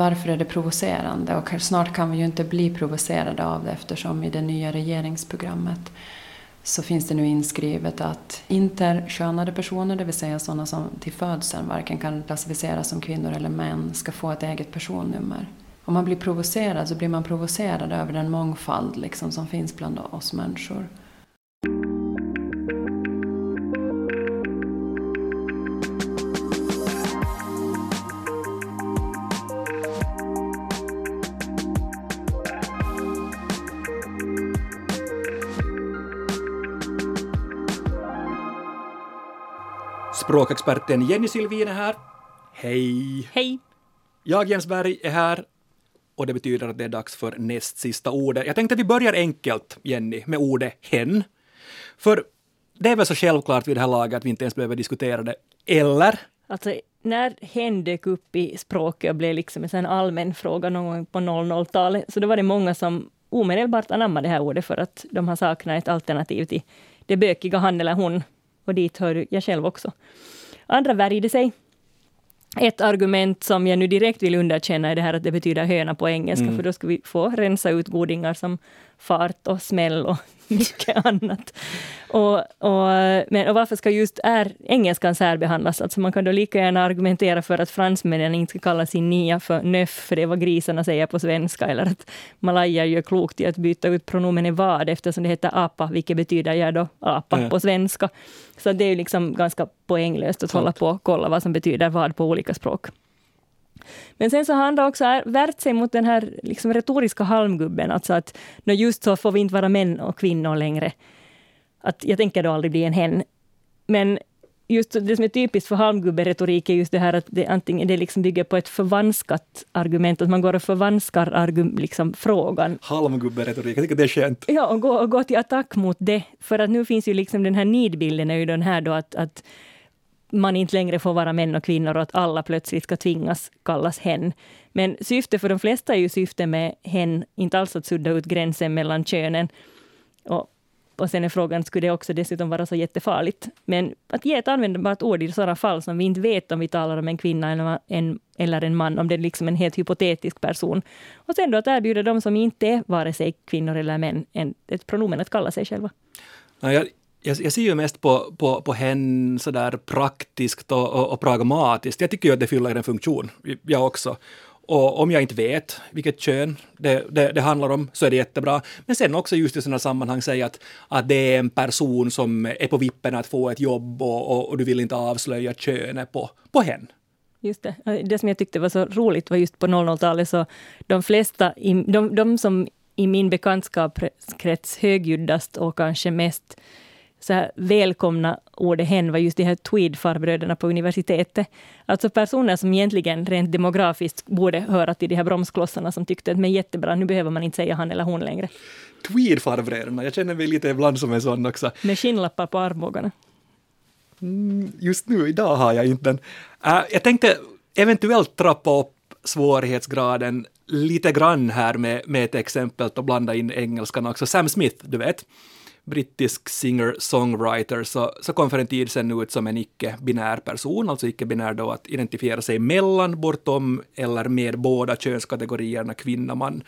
Varför är det provocerande? Och snart kan vi ju inte bli provocerade av det eftersom i det nya regeringsprogrammet så finns det nu inskrivet att interkönade personer, det vill säga sådana som till födseln varken kan klassificeras som kvinnor eller män, ska få ett eget personnummer. Om man blir provocerad så blir man provocerad över den mångfald liksom som finns bland oss människor. Språkexperten Jenny Silvin är här. Hej! Hej! Jag, Jens Berg, är här och det betyder att det är dags för näst sista ordet. Jag tänkte att vi börjar enkelt, Jenny, med ordet hen. För det är väl så självklart vid det här laget att vi inte ens behöver diskutera det. Eller? Alltså, när hen dök upp i språket och blev liksom en allmän fråga någon gång på 00-talet, så då var det många som omedelbart anammade det här ordet för att de har saknat ett alternativ till det bökiga han eller hon. Och dit hör jag själv också. Andra värjde sig. Ett argument som jag nu direkt vill underkänna är det här att det betyder höna på engelska, mm. för då ska vi få rensa ut godingar som fart och smäll och mycket annat. Och, och, men, och varför ska just är, engelskan särbehandlas? Alltså man kan då lika gärna argumentera för att fransmännen inte ska kalla sin nia för nöff, för det är vad grisarna säger på svenska, eller att malajer gör klokt i att byta ut pronomenet vad, eftersom det heter apa, vilket betyder ja då apa mm. på svenska. Så det är ju liksom ganska poänglöst att hålla på och kolla vad som betyder vad på olika språk. Men sen så har andra också värt sig mot den här liksom retoriska halmgubben, alltså att just så får vi inte vara män och kvinnor längre. Att jag tänker då aldrig bli en hen. Men just det som är typiskt för halmgubberetorik är just det här att det antingen det liksom bygger på ett förvanskat argument, att man går och förvanskar argum, liksom frågan. Halmgubberetorik, jag tycker det är skönt. Ja, och går gå till attack mot det. För att nu finns ju liksom den här nidbilden är ju den här då att, att man inte längre får vara män och kvinnor och att alla plötsligt ska tvingas kallas hen. Men syftet för de flesta är ju syftet med hen inte alls att sudda ut gränsen mellan könen. Och, och sen är frågan, skulle det också dessutom vara så jättefarligt? Men att ge ett användbart ord i sådana fall som vi inte vet om vi talar om en kvinna eller en, eller en man, om det är liksom en helt hypotetisk person. Och sen då att erbjuda de som inte är vare sig kvinnor eller män en, ett pronomen att kalla sig själva. Ja, jag, jag, jag, ser ju mest på, på, på hen sådär praktiskt och, och, och, pragmatiskt. Jag tycker ju att det fyller en funktion, jag också. Och om jag inte vet vilket kön det, det, det, handlar om så är det jättebra. Men sen också just i sådana sammanhang säga att, att det är en person som är på vippen att få ett jobb och, och, och du vill inte avslöja könet på, på hen. Just det. Det som jag tyckte var så roligt var just på 00-talet så de flesta, de, de som i min bekantskapskrets högljuddast och kanske mest så här välkomna ordet hen var just de här Tweed-farbröderna på universitetet. Alltså personer som egentligen rent demografiskt borde höra till de här bromsklossarna som tyckte att men jättebra, nu behöver man inte säga han eller hon längre. Tweed-farbröderna, jag känner mig lite ibland som en sån också. Med skinnlappar på armbågarna. Mm, just nu, idag har jag inte den. Uh, jag tänkte eventuellt trappa upp svårighetsgraden lite grann här med, med ett exempel och blanda in engelskan också. Sam Smith, du vet brittisk singer-songwriter, så, så kom för en tid sedan ut som en icke-binär person, alltså icke-binär då att identifiera sig mellan, bortom eller med båda könskategorierna kvinna, man.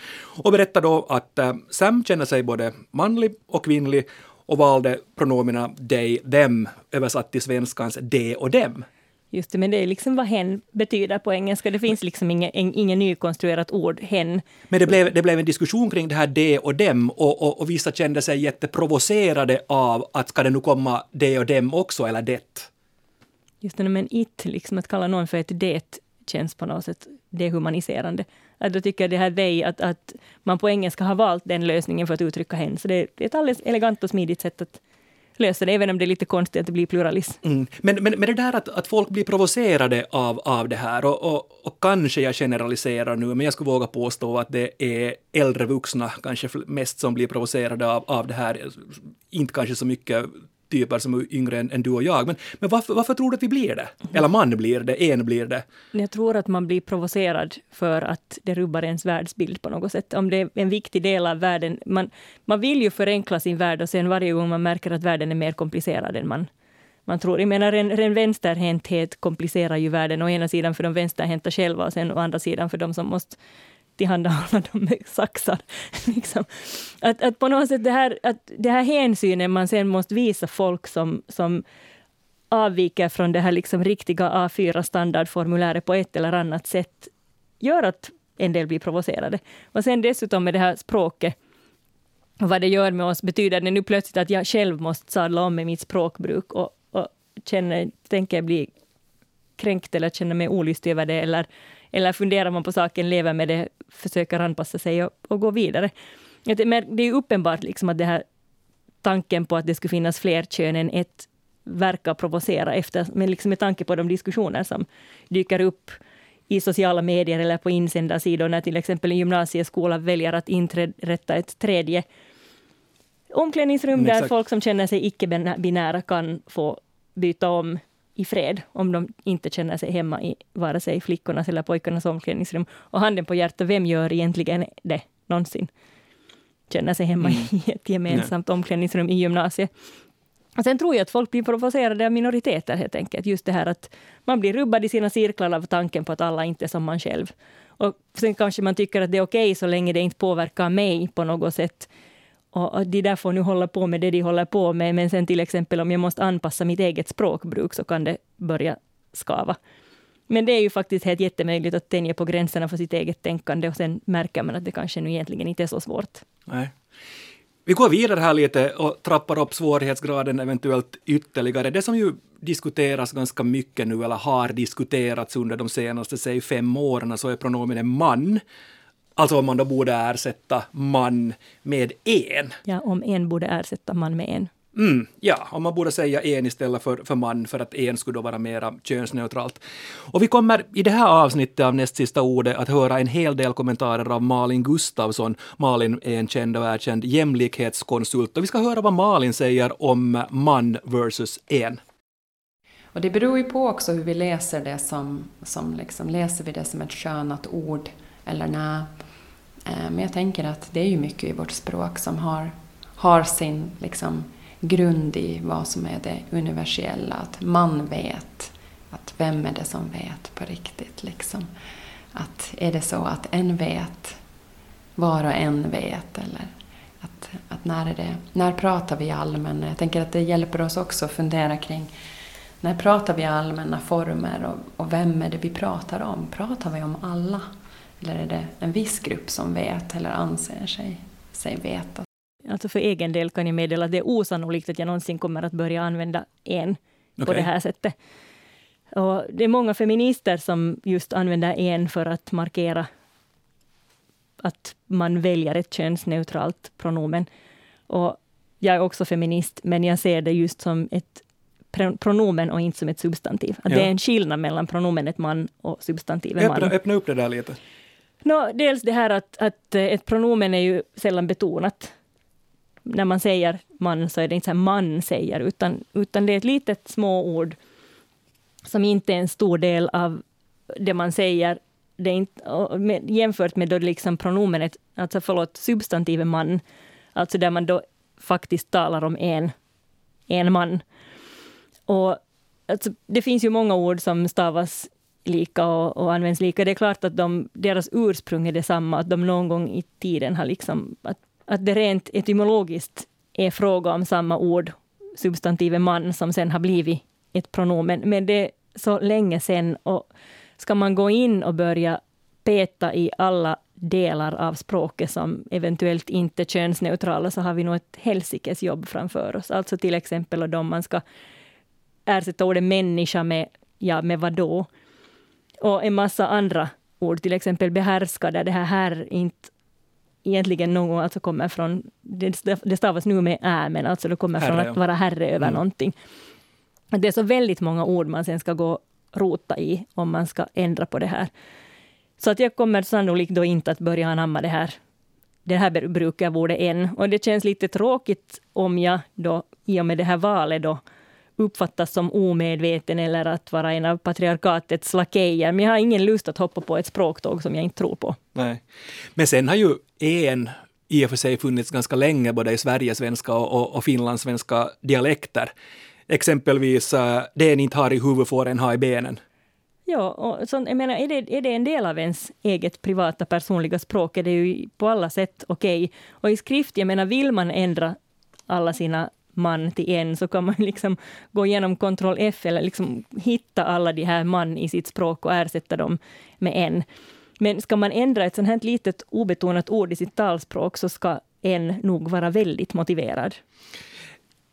Och berättar då att äh, Sam känner sig både manlig och kvinnlig och valde pronomina they, them, översatt till svenskans de och dem. Just det, men det är liksom vad hen betyder på engelska. Det finns liksom inget, nykonstruerat ord, hen. Men det blev, det blev en diskussion kring det här de och dem och, och, och vissa kände sig jätteprovocerade av att ska det nu komma de och dem också, eller det? Just det, men it, liksom att kalla någon för ett det känns på något sätt dehumaniserande. Att då tycker jag det här they, att, att man på engelska har valt den lösningen för att uttrycka hen. Så det är ett alldeles elegant och smidigt sätt att lösa det, även om det är lite konstigt att det blir pluralism. Mm. Men, men, men det där att, att folk blir provocerade av, av det här, och, och, och kanske jag generaliserar nu, men jag skulle våga påstå att det är äldre vuxna kanske mest som blir provocerade av, av det här. Inte kanske så mycket typer som är yngre än, än, du och jag. Men, men varför, varför tror du att vi blir det? Eller man blir det, en blir det? Jag tror att man blir provocerad för att det rubbar ens världsbild på något sätt. Om det är en viktig del av världen. Man, man vill ju förenkla sin värld och sen varje gång man märker att världen är mer komplicerad än man man tror. Jag menar, en, en vänsterhänthet komplicerar ju världen, å ena sidan för de vänsterhänta själva och sen å andra sidan för de som måste tillhandahålla dem med saxar. liksom. att, att på något sätt det här, att det här hänsynen man sen måste visa folk som, som avviker från det här liksom riktiga A4-standardformuläret på ett eller annat sätt, gör att en del blir provocerade. Och sen dessutom med det här språket, vad det gör med oss, betyder det nu plötsligt att jag själv måste sadla om med mitt språkbruk och, och känner, tänker bli kränkt eller känner mig olyst över det, eller, eller funderar man på saken, lever med det, försöker anpassa sig och, och gå vidare. Men det är uppenbart liksom att det här tanken på att det skulle finnas fler kön än ett verkar provocera efter, men liksom med tanke på de diskussioner som dyker upp i sociala medier eller på insändarsidor när till exempel en gymnasieskola väljer att inrätta ett tredje omklädningsrum där Exakt. folk som känner sig icke-binära kan få byta om i fred om de inte känner sig hemma i vare sig flickornas eller pojkarnas omklädningsrum. Och handen på hjärtat, vem gör egentligen det någonsin? Känner sig hemma mm. i ett gemensamt Nej. omklädningsrum i gymnasiet. Och sen tror jag att folk blir provocerade av minoriteter helt enkelt. Just det här att man blir rubbad i sina cirklar av tanken på att alla inte är som man själv. Och sen kanske man tycker att det är okej okay så länge det inte påverkar mig på något sätt. Och de där får nu hålla på med det de håller på med. Men sen till exempel om jag måste anpassa mitt eget språkbruk så kan det börja skava. Men det är ju faktiskt helt jättemöjligt att tänja på gränserna för sitt eget tänkande och sen märker man att det kanske nu egentligen inte är så svårt. Nej. Vi går vidare här lite och trappar upp svårighetsgraden eventuellt ytterligare. Det som ju diskuteras ganska mycket nu, eller har diskuterats under de senaste, säg fem åren, så är pronomenet man. Alltså om man då borde ersätta man med en. Ja, om en borde ersätta man med en. Mm, ja, och man borde säga en istället för, för man, för att en skulle då vara mera könsneutralt. Och vi kommer i det här avsnittet av näst sista ordet att höra en hel del kommentarer av Malin Gustafsson. Malin är en känd och erkänd jämlikhetskonsult och vi ska höra vad Malin säger om man versus en. Och det beror ju på också hur vi läser det som, som liksom, läser vi det som ett könat ord eller nej. Eh, men jag tänker att det är ju mycket i vårt språk som har, har sin liksom, grund i vad som är det universella. Att man vet. Att vem är det som vet på riktigt? Liksom. Att är det så att en vet, var och en vet? Eller att, att när, är det, när pratar vi allmänna? Jag tänker att det hjälper oss också att fundera kring när pratar vi allmänna former och, och vem är det vi pratar om? Pratar vi om alla? Eller är det en viss grupp som vet eller anser sig, sig veta? Alltså för egen del kan jag meddela att det är osannolikt att jag någonsin kommer att börja använda en okay. på det här sättet. Och det är många feminister som just använder en för att markera att man väljer ett könsneutralt pronomen. Och jag är också feminist, men jag ser det just som ett pronomen och inte som ett substantiv. Att ja. Det är en skillnad mellan pronomenet man och substantivet man. Öppna upp det där lite. No, dels det här att, att eh, ett pronomen är ju sällan betonat när man säger man så är det inte så här man säger, utan, utan det är ett litet småord som inte är en stor del av det man säger. Det är inte, jämfört med då liksom pronomenet, alltså förlåt, substantivet man, alltså där man då faktiskt talar om en, en man. Och alltså, det finns ju många ord som stavas lika och, och används lika. Det är klart att de, deras ursprung är detsamma, att de någon gång i tiden har liksom, att att det rent etymologiskt är fråga om samma ord, substantivet man, som sen har blivit ett pronomen. Men det är så länge sen och ska man gå in och börja peta i alla delar av språket som eventuellt inte är könsneutrala, så har vi nog ett helsikes jobb framför oss. Alltså till exempel om man ska ersätta ordet människa med, ja, med vad då? Och en massa andra ord, till exempel behärska, där det här här inte egentligen någon alltså kommer från, det stavas nu med ä, men alltså det kommer herre, från att vara herre över mm. någonting. Det är så väldigt många ord man sen ska gå rota i om man ska ändra på det här. Så att jag kommer sannolikt då inte att börja anamma det här, det här brukarordet än. Och det känns lite tråkigt om jag då i och med det här valet då uppfattas som omedveten eller att vara en av patriarkatets lakejer. Men jag har ingen lust att hoppa på ett språktåg som jag inte tror på. Nej. Men sen har ju en i och för sig funnits ganska länge både i sverigesvenska och, och, och finlandssvenska dialekter. exempelvis uh, det en inte har i huvudet får en ha i benen. Ja, och så, jag menar, är det, är det en del av ens eget privata personliga språk är det ju på alla sätt okej. Okay. Och i skrift, jag menar, vill man ändra alla sina man till en, så kan man liksom gå igenom kontroll F eller liksom hitta alla de här man i sitt språk och ersätta dem med en. Men ska man ändra ett sånt här litet obetonat ord i sitt talspråk så ska en nog vara väldigt motiverad.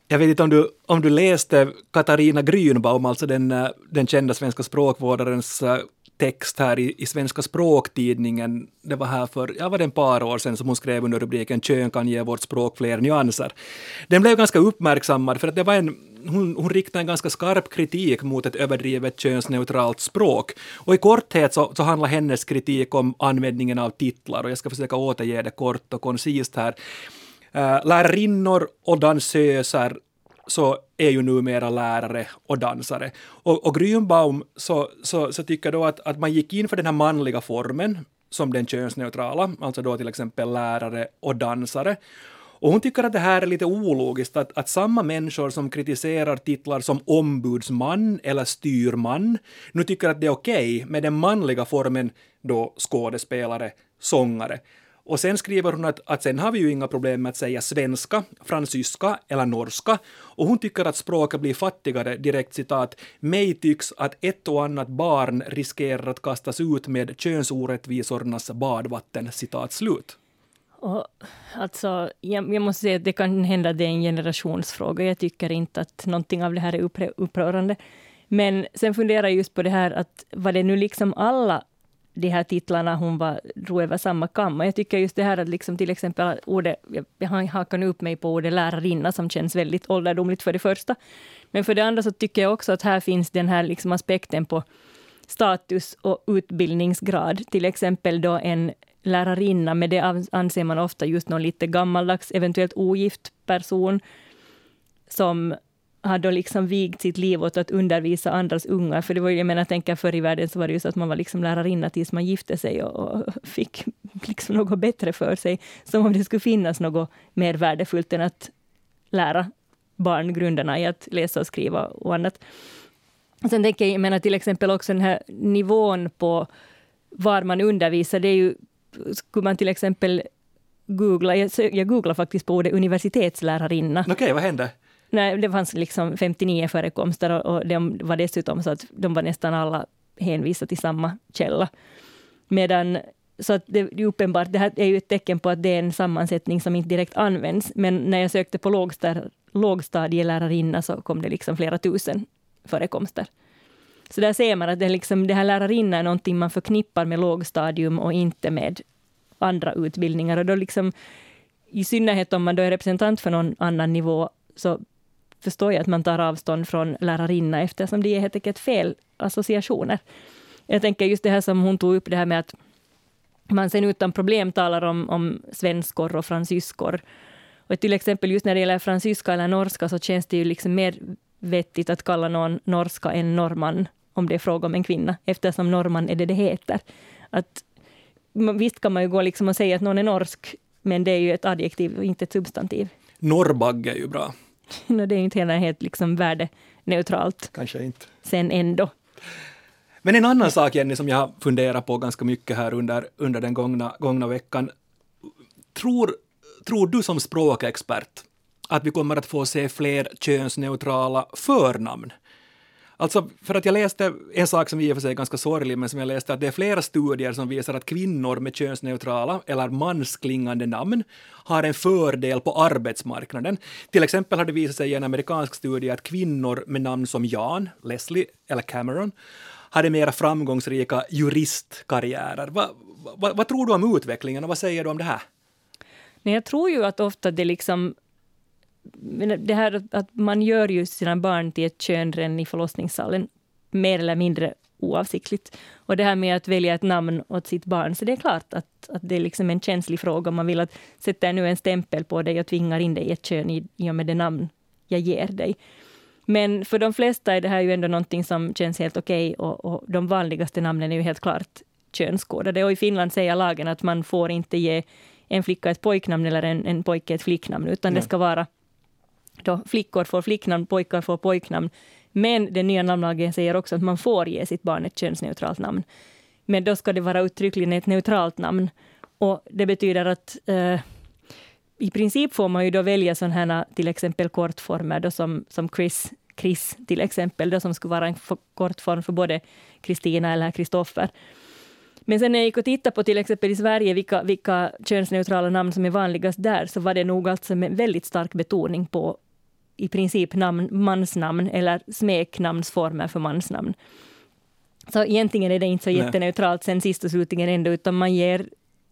Jag vet inte om du, om du läste Katarina Grünbaum, alltså den, eh, den kända svenska språkvårdarens eh, text här i, i Svenska språktidningen. Det var här för, ja var det en par år sedan som hon skrev under rubriken Kön kan ge vårt språk fler nyanser. Den blev ganska uppmärksammad för att det var en hon, hon riktade en ganska skarp kritik mot ett överdrivet könsneutralt språk. Och i korthet så, så handlar hennes kritik om användningen av titlar och jag ska försöka återge det kort och koncist här. Uh, lärarinnor och dansöser så är ju numera lärare och dansare. Och, och Grünbaum så, så, så tycker då att, att man gick in för den här manliga formen som den könsneutrala, alltså då till exempel lärare och dansare. Och hon tycker att det här är lite ologiskt, att, att samma människor som kritiserar titlar som ombudsman eller styrman nu tycker att det är okej okay med den manliga formen då skådespelare, sångare. Och sen skriver hon att, att sen har vi ju inga problem med att säga svenska, fransyska eller norska. Och hon tycker att språket blir fattigare, direkt citat, mig tycks att ett och annat barn riskerar att kastas ut med könsorättvisornas badvatten, citat slut. Och, alltså, jag, jag, måste säga att det kan hända att det är en generationsfråga. Jag tycker inte att någonting av det här är upprörande. Men sen funderar jag just på det här att var det nu liksom alla de här titlarna hon var, drog över samma kam. jag tycker just det här att liksom till exempel ordet, jag hakar nu upp mig på ordet lärarinna som känns väldigt ålderdomligt för det första. Men för det andra så tycker jag också att här finns den här liksom aspekten på status och utbildningsgrad. Till exempel då en lärarinna, med det anser man ofta just någon lite gammaldags, eventuellt ogift person, som har då liksom vigt sitt liv åt att undervisa andras ungar. För det var, jag menar, tänker förr i världen så var det ju så att man var liksom lärarinna tills man gifte sig och, och fick liksom något bättre för sig. Som om det skulle finnas något mer värdefullt än att lära barn grunderna i att läsa och skriva och annat. Sen tänker jag, jag menar till exempel också den här nivån på var man undervisar, det är ju, skulle man till exempel googla, jag, jag googlade faktiskt på ordet universitetslärarinna. Okej, okay, vad hände? Nej, det fanns liksom 59 förekomster och, och de var dessutom så att de var nästan alla hänvisade till samma källa. Medan så att det är uppenbart, det här är ju ett tecken på att det är en sammansättning som inte direkt används. Men när jag sökte på lågstad, lågstadielärarinna så kom det liksom flera tusen förekomster. Så där ser man att det, liksom, det här lärarinna är någonting man förknippar med lågstadium och inte med andra utbildningar. Och då liksom, I synnerhet om man då är representant för någon annan nivå, så förstår jag att man tar avstånd från lärarinna, eftersom det är helt enkelt fel associationer. Jag tänker just det här som hon tog upp, det här med att man sen utan problem talar om, om svenskor och fransyskor. Och till exempel just när det gäller fransyska eller norska så känns det ju liksom mer vettigt att kalla någon norska än norrman om det är fråga om en kvinna, eftersom norrman är det det heter. Att, visst kan man ju gå liksom och säga att någon är norsk, men det är ju ett adjektiv och inte ett substantiv. Norrbagge är ju bra. det är inte heller helt liksom värdeneutralt. Kanske inte. Sen ändå. Men en annan sak, Jenny, som jag har funderat på ganska mycket här under, under den gångna, gångna veckan. Tror, tror du som språkexpert att vi kommer att få se fler könsneutrala förnamn Alltså, för att jag läste en sak som i och för sig är ganska sorglig, men som jag läste att det är flera studier som visar att kvinnor med könsneutrala eller mansklingande namn har en fördel på arbetsmarknaden. Till exempel har det visat sig i en amerikansk studie att kvinnor med namn som Jan, Leslie eller Cameron hade mera framgångsrika juristkarriärer. Va, va, vad tror du om utvecklingen och vad säger du om det här? Nej, jag tror ju att ofta det liksom det här att man gör ju sina barn till ett kön redan i förlossningssalen, mer eller mindre oavsiktligt. Och det här med att välja ett namn åt sitt barn, så det är klart att, att det är liksom en känslig fråga. Man vill att sätta nu en stämpel på dig och tvingar in dig i ett kön i, i och med det namn jag ger dig. Men för de flesta är det här ju ändå någonting som känns helt okej okay och, och, de vanligaste namnen är ju helt klart könskodade. Och i Finland säger lagen att man får inte ge en flicka ett pojknamn eller en, en pojke ett flicknamn, utan Nej. det ska vara då flickor får flicknamn, pojkar får pojknamn. Men den nya namnlagen säger också att man får ge sitt barn ett könsneutralt namn. Men då ska det vara uttryckligen ett neutralt namn. Och det betyder att eh, i princip får man ju då välja sådana här till exempel kortformer då som, som Chris, Chris till exempel, då som skulle vara en kortform för både Kristina eller Kristoffer. Men sen när jag gick och tittade på till exempel i Sverige vilka, vilka könsneutrala namn som är vanligast där, så var det nog alltså med väldigt stark betoning på i princip namn, mansnamn eller smeknamnsformer för mansnamn. Så egentligen är det inte så jätteneutralt sen sist och slutligen ändå, utan man ger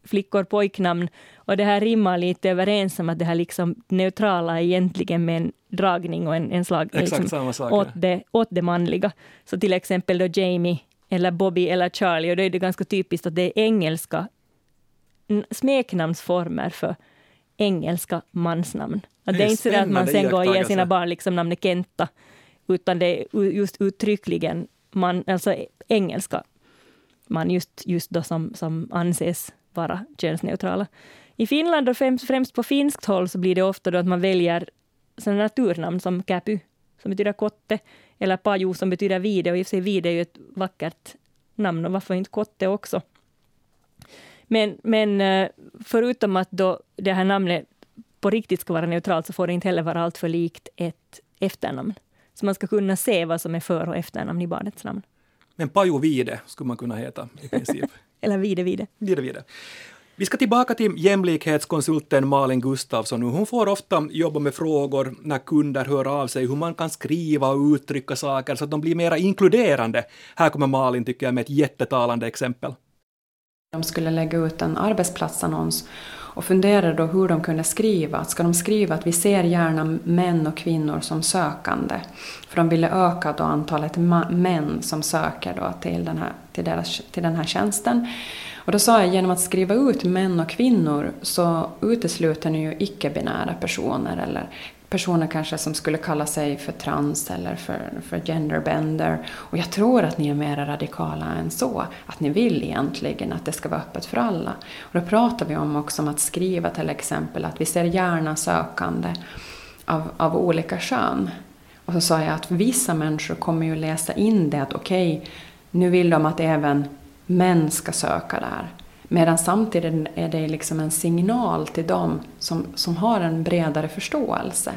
flickor pojknamn. Och det här rimmar lite överens om att det här liksom neutrala är egentligen med en dragning och en, en slag liksom, åt, det, åt det manliga. Så till exempel då Jamie eller Bobby eller Charlie, och då är det ganska typiskt att det är engelska smeknamnsformer för engelska mansnamn. Att det är inte så att man sen går och ger sina barn liksom namnet Kenta, utan det är just uttryckligen man, alltså engelska man just, just då som, som anses vara könsneutrala. I Finland och främst, främst på finskt håll så blir det ofta då att man väljer sådana naturnamn som Käpy, som betyder kotte, eller Paju som betyder vide, och i och för sig vide är ju ett vackert namn, och varför inte kotte också? Men, men eh, förutom att då det här namnet på riktigt ska vara neutralt, så får det inte heller vara alltför likt ett efternamn. Så man ska kunna se vad som är för och efternamn i barnets namn. Men Paju Vide skulle man kunna heta i princip. Eller Vide Vide. Vide Vide. Vi ska tillbaka till jämlikhetskonsulten Malin Gustafsson. Hon får ofta jobba med frågor när kunder hör av sig, hur man kan skriva och uttrycka saker så att de blir mer inkluderande. Här kommer Malin, tycker jag, med ett jättetalande exempel. De skulle lägga ut en arbetsplatsannons och funderade då hur de kunde skriva. Ska de skriva att vi ser gärna män och kvinnor som sökande? För de ville öka då antalet män som söker då till, den här, till, deras, till den här tjänsten. Och då sa jag genom att skriva ut män och kvinnor så utesluter ni ju icke-binära personer eller personer kanske som skulle kalla sig för trans eller för, för genderbender. Och jag tror att ni är mer radikala än så. Att ni vill egentligen att det ska vara öppet för alla. Och då pratar vi om också om att skriva till exempel att vi ser gärna sökande av, av olika kön. Och så sa jag att vissa människor kommer ju läsa in det att okej, okay, nu vill de att även män ska söka där. Medan samtidigt är det liksom en signal till dem som, som har en bredare förståelse.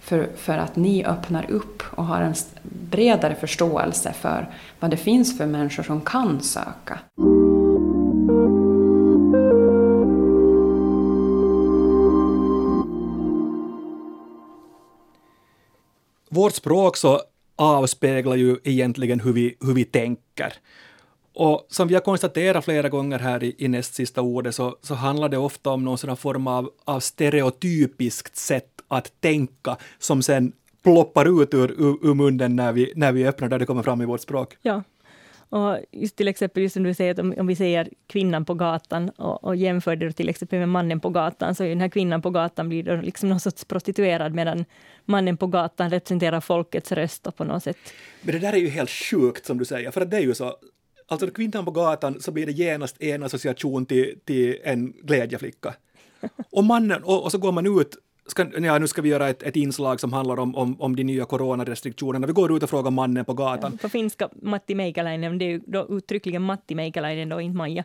För, för att ni öppnar upp och har en bredare förståelse för vad det finns för människor som kan söka. Vårt språk så avspeglar ju egentligen hur vi, hur vi tänker. Och som vi har konstaterat flera gånger här i, i näst sista ordet så, så handlar det ofta om någon sån form av, av stereotypiskt sätt att tänka som sen ploppar ut ur, ur, ur munnen när vi, när vi öppnar där det kommer fram i vårt språk. Ja. Och just till exempel, just som du säger, om, om vi säger kvinnan på gatan och, och jämför det till exempel med mannen på gatan, så är den här kvinnan på gatan blir då liksom någon sorts prostituerad, medan mannen på gatan representerar folkets röst på något sätt. Men det där är ju helt sjukt som du säger, för att det är ju så, Alltså kvinnan på gatan så blir det genast en association till, till en glädjeflicka. Och mannen, och, och så går man ut Ska, ja, nu ska vi göra ett, ett inslag som handlar om, om, om de nya coronarestriktionerna. Vi går ut och frågar mannen på gatan. Ja, på finska Matti Meikäläinen, det är ju då uttryckligen Matti Meikäläinen då, inte Maja.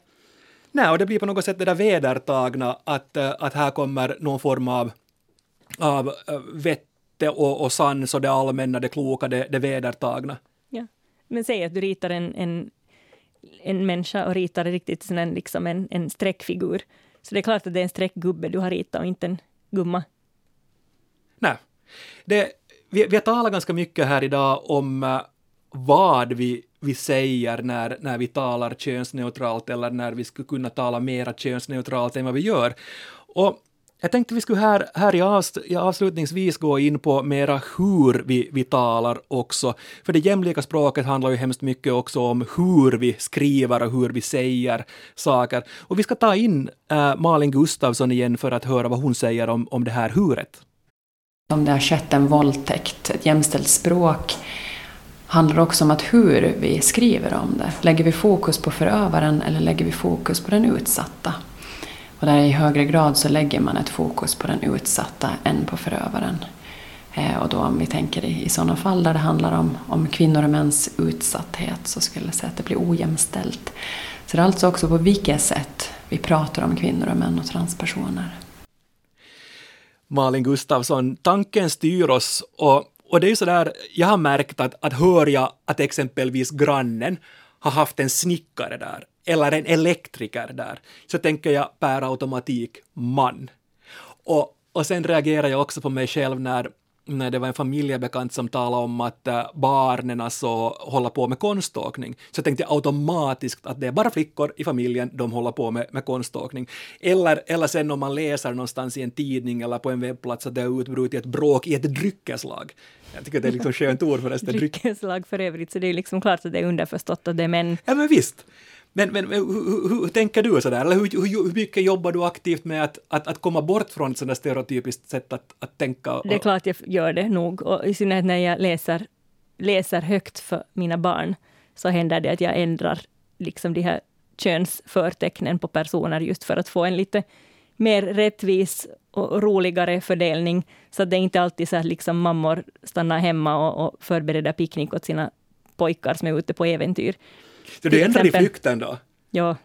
Nej, och det blir på något sätt det där vedertagna att, att här kommer någon form av, av äh, vette och, och sans och det allmänna, det kloka, det, det vedertagna. Ja. Men säg att du ritar en, en en människa och ritar riktigt en, liksom en, en streckfigur. Så det är klart att det är en streckgubbe du har ritat och inte en gumma. Nej. Det, vi, vi har talat ganska mycket här idag om eh, vad vi, vi säger när, när vi talar könsneutralt eller när vi skulle kunna tala mera könsneutralt än vad vi gör. Och jag tänkte vi skulle här, här i, avst, i avslutningsvis gå in på mera hur vi, vi talar också. För det jämlika språket handlar ju hemskt mycket också om hur vi skriver och hur vi säger saker. Och vi ska ta in äh, Malin Gustafsson igen för att höra vad hon säger om, om det här huret. Om det har skett en våldtäkt, ett jämställt språk handlar också om att hur vi skriver om det. Lägger vi fokus på förövaren eller lägger vi fokus på den utsatta? Och där i högre grad så lägger man ett fokus på den utsatta än på förövaren. Eh, och då om vi tänker i, i sådana fall där det handlar om, om kvinnor och mäns utsatthet så skulle jag säga att det blir ojämställt. Så det är alltså också på vilket sätt vi pratar om kvinnor och män och transpersoner. Malin Gustafsson, tanken styr oss och, och det är ju sådär, jag har märkt att, att hör jag att exempelvis grannen har haft en snickare där eller en elektriker där, så tänker jag per automatik man. Och, och sen reagerar jag också på mig själv när när det var en familjebekant som talade om att äh, barnen alltså håller på med konståkning, så tänkte jag automatiskt att det är bara flickor i familjen, de håller på med, med konståkning. Eller, eller sen om man läser någonstans i en tidning eller på en webbplats att det har utbrutit ett bråk i ett dryckeslag. Jag tycker det är liksom skönt ord förresten. Dryckeslag för övrigt, så det är liksom klart att det är underförstått att det är män. Ja men visst. Men, men, hur, hur, hur, tänker du sådär? Eller hur, hur, hur, mycket jobbar du aktivt med att, att, att komma bort från ett sådant stereotypiskt sätt att, att tänka? Och... Det är klart jag gör det nog, och i synnerhet när jag läser, läser högt för mina barn, så händer det att jag ändrar liksom de här könsförtecknen på personer just för att få en lite mer rättvis och roligare fördelning, så att det inte alltid så att liksom mammor stannar hemma och, och förbereder picknick åt sina pojkar som är ute på äventyr. Så du ändrar i flykten då? Ja.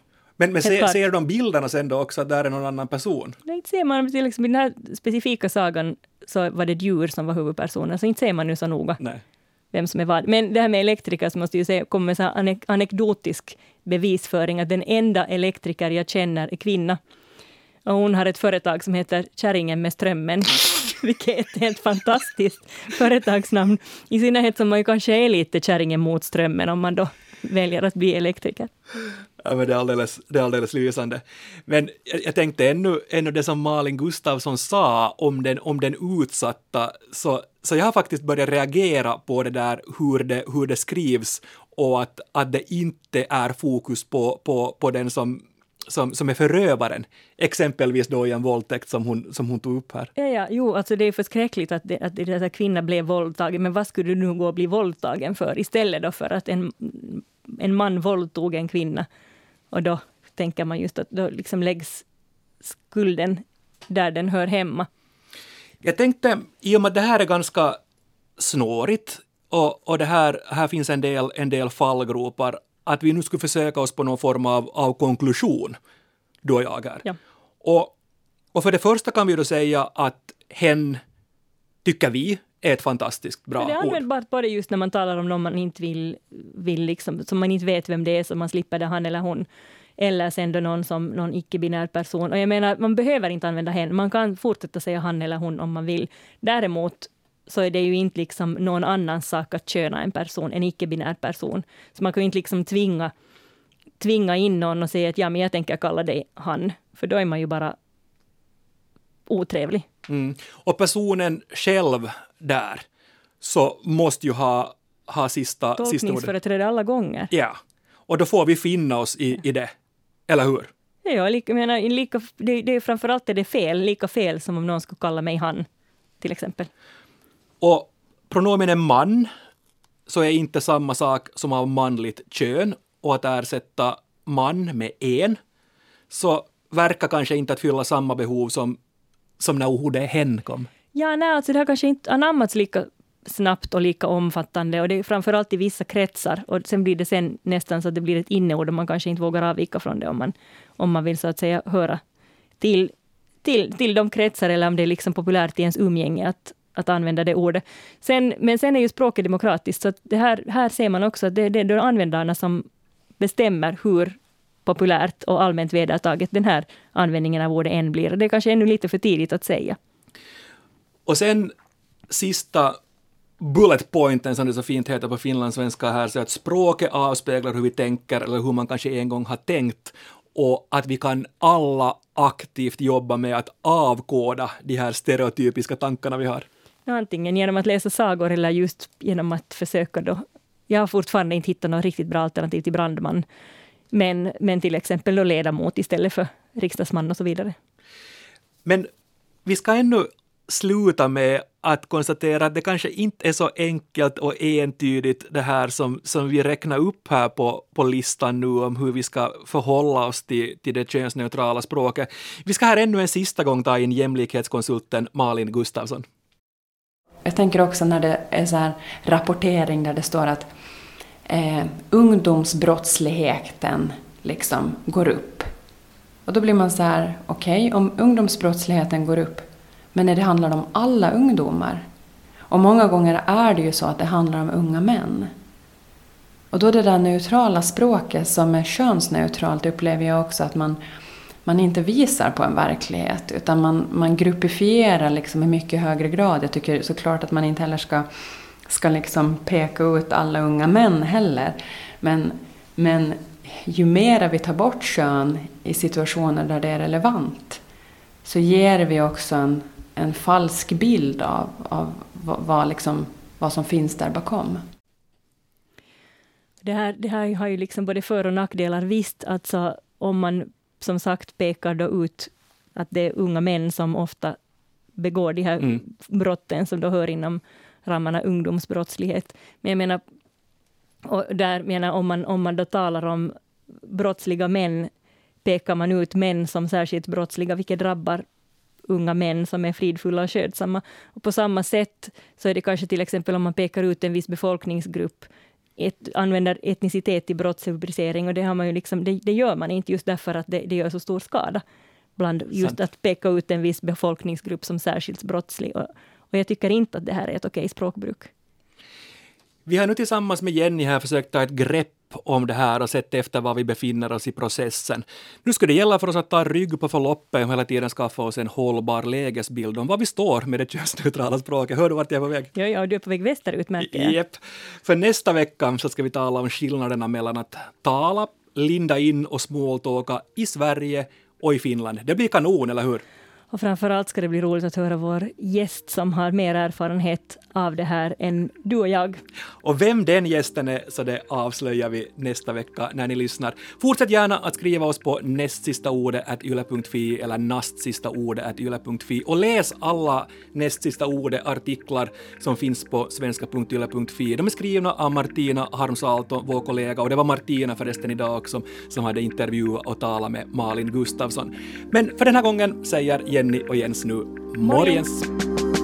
Men, men ser, ser de bilderna sen då också att där är någon annan person? Nej, inte ser man. Liksom, I den här specifika sagan så var det djur som var huvudpersonen, så inte ser man nu så noga Nej. vem som är vad. Men det här med elektriker så måste jag säga, kommer med så anek anekdotisk bevisföring att den enda elektriker jag känner är kvinna. Och hon har ett företag som heter Kärringen med strömmen, vilket är ett helt fantastiskt företagsnamn. I synnerhet som man kanske är lite kärringen mot strömmen om man då väljer att bli elektriker. Ja, men det, är alldeles, det är alldeles lysande. Men jag, jag tänkte ännu, ännu det som Malin Gustafsson sa om den, om den utsatta, så, så jag har faktiskt börjat reagera på det där hur det, hur det skrivs och att, att det inte är fokus på, på, på den som som, som är förövaren, exempelvis då i en våldtäkt som hon, som hon tog upp här. Ja, ja, jo, alltså det är förskräckligt att, det, att kvinnan blev våldtagen, men vad skulle du nu gå och bli våldtagen för istället då för att en, en man våldtog en kvinna? Och då tänker man just att då liksom läggs skulden där den hör hemma. Jag tänkte, i och med att det här är ganska snårigt och, och det här, här finns en del, en del fallgropar, att vi nu skulle försöka oss på någon form av, av konklusion, du och jag här. Ja. Och, och för det första kan vi då säga att hen, tycker vi, är ett fantastiskt bra ord. Det är användbart både just när man talar om någon man inte vill, vill liksom, som man inte vet vem det är, så man slipper det han eller hon. Eller sen då någon som någon icke-binär person. Och jag menar, man behöver inte använda hen. Man kan fortsätta säga han eller hon om man vill. Däremot så är det ju inte liksom någon annans sak att köna en person, en icke-binär person. Så man kan ju inte liksom tvinga, tvinga in någon och säga att ja, men jag tänker kalla dig han. För då är man ju bara otrevlig. Mm. Och personen själv där så måste ju ha, ha sista, sista ordet. Tolkningsföreträde alla gånger. Ja, och då får vi finna oss i, i det. Eller hur? Ja, lika, menar, lika, det, det är framförallt är det fel, lika fel som om någon skulle kalla mig han, till exempel. Och pronomenet man så är inte samma sak som av manligt kön. Och att ersätta man med en så verkar kanske inte att fylla samma behov som, som när ordet hen kom. Ja, nej, alltså det har kanske inte anammats lika snabbt och lika omfattande. Och det är framförallt i vissa kretsar. Och sen blir det sen nästan så att det blir ett inneord och man kanske inte vågar avvika från det om man, om man vill så att säga höra till, till, till de kretsar eller om det är liksom populärt i ens umgänge att, att använda det ordet. Sen, men sen är ju språket demokratiskt, så det här, här ser man också att det, det är de användarna som bestämmer hur populärt och allmänt vedertaget den här användningen av ordet än blir. Det är kanske ännu lite för tidigt att säga. Och sen sista bullet pointen som det så fint heter på finlandssvenska här, så att språket avspeglar hur vi tänker eller hur man kanske en gång har tänkt och att vi kan alla aktivt jobba med att avkoda de här stereotypiska tankarna vi har. Antingen genom att läsa sagor eller just genom att försöka då. Jag har fortfarande inte hittat något riktigt bra alternativ till brandman. Men, men till exempel då ledamot istället för riksdagsman och så vidare. Men vi ska ännu sluta med att konstatera att det kanske inte är så enkelt och entydigt det här som, som vi räknar upp här på, på listan nu om hur vi ska förhålla oss till, till det könsneutrala språket. Vi ska här ännu en sista gång ta in jämlikhetskonsulten Malin Gustafsson. Jag tänker också när det är så här rapportering där det står att eh, ungdomsbrottsligheten liksom går upp. Och då blir man så här, okej, okay, om ungdomsbrottsligheten går upp, men när det handlar om alla ungdomar, och många gånger är det ju så att det handlar om unga män. Och då det där neutrala språket som är könsneutralt upplever jag också att man, man inte visar på en verklighet utan man, man gruppifierar liksom i mycket högre grad. Jag tycker såklart att man inte heller ska, ska liksom peka ut alla unga män heller. Men, men ju mer vi tar bort kön i situationer där det är relevant så ger vi också en, en falsk bild av, av vad, liksom, vad som finns där bakom. Det här, det här har ju liksom både för och nackdelar. Visst, alltså, om man som sagt pekar då ut att det är unga män som ofta begår de här mm. brotten som då hör inom ramarna ungdomsbrottslighet. Men jag menar, och där menar om man, om man då talar om brottsliga män, pekar man ut män som särskilt brottsliga, vilket drabbar unga män som är fridfulla och skötsamma. Och på samma sätt så är det kanske till exempel om man pekar ut en viss befolkningsgrupp, ett, använder etnicitet i brottsrubricering och det, har man ju liksom, det, det, gör man inte just därför att det, det gör så stor skada. Bland just Sant. att peka ut en viss befolkningsgrupp som särskilt brottslig. Och, och jag tycker inte att det här är ett okej språkbruk. Vi har nu tillsammans med Jenny här försökt ta ett grepp om det här och sett efter var vi befinner oss i processen. Nu ska det gälla för oss att ta rygg på förloppet och hela tiden skaffa oss en hållbar lägesbild om var vi står med det könsneutrala språket. Hör du vart jag är på väg? Ja, ja, du är på väg västerut märker jag. Jep. För nästa vecka så ska vi tala om skillnaderna mellan att tala, linda in och smalltalka i Sverige och i Finland. Det blir kanon, eller hur? Och framför allt ska det bli roligt att höra vår gäst som har mer erfarenhet av det här än du och jag. Och vem den gästen är, så det avslöjar vi nästa vecka när ni lyssnar. Fortsätt gärna att skriva oss på nästsistaordet.yle.fi eller nastsistaordet.yle.fi och läs alla nästsista ordet-artiklar som finns på svenska.yle.fi. De är skrivna av Martina Harmsalto, vår kollega, och det var Martina förresten idag också som hade intervjuat och talat med Malin Gustafsson. Men för den här gången säger Jenny och Jens nu morgens. morgens.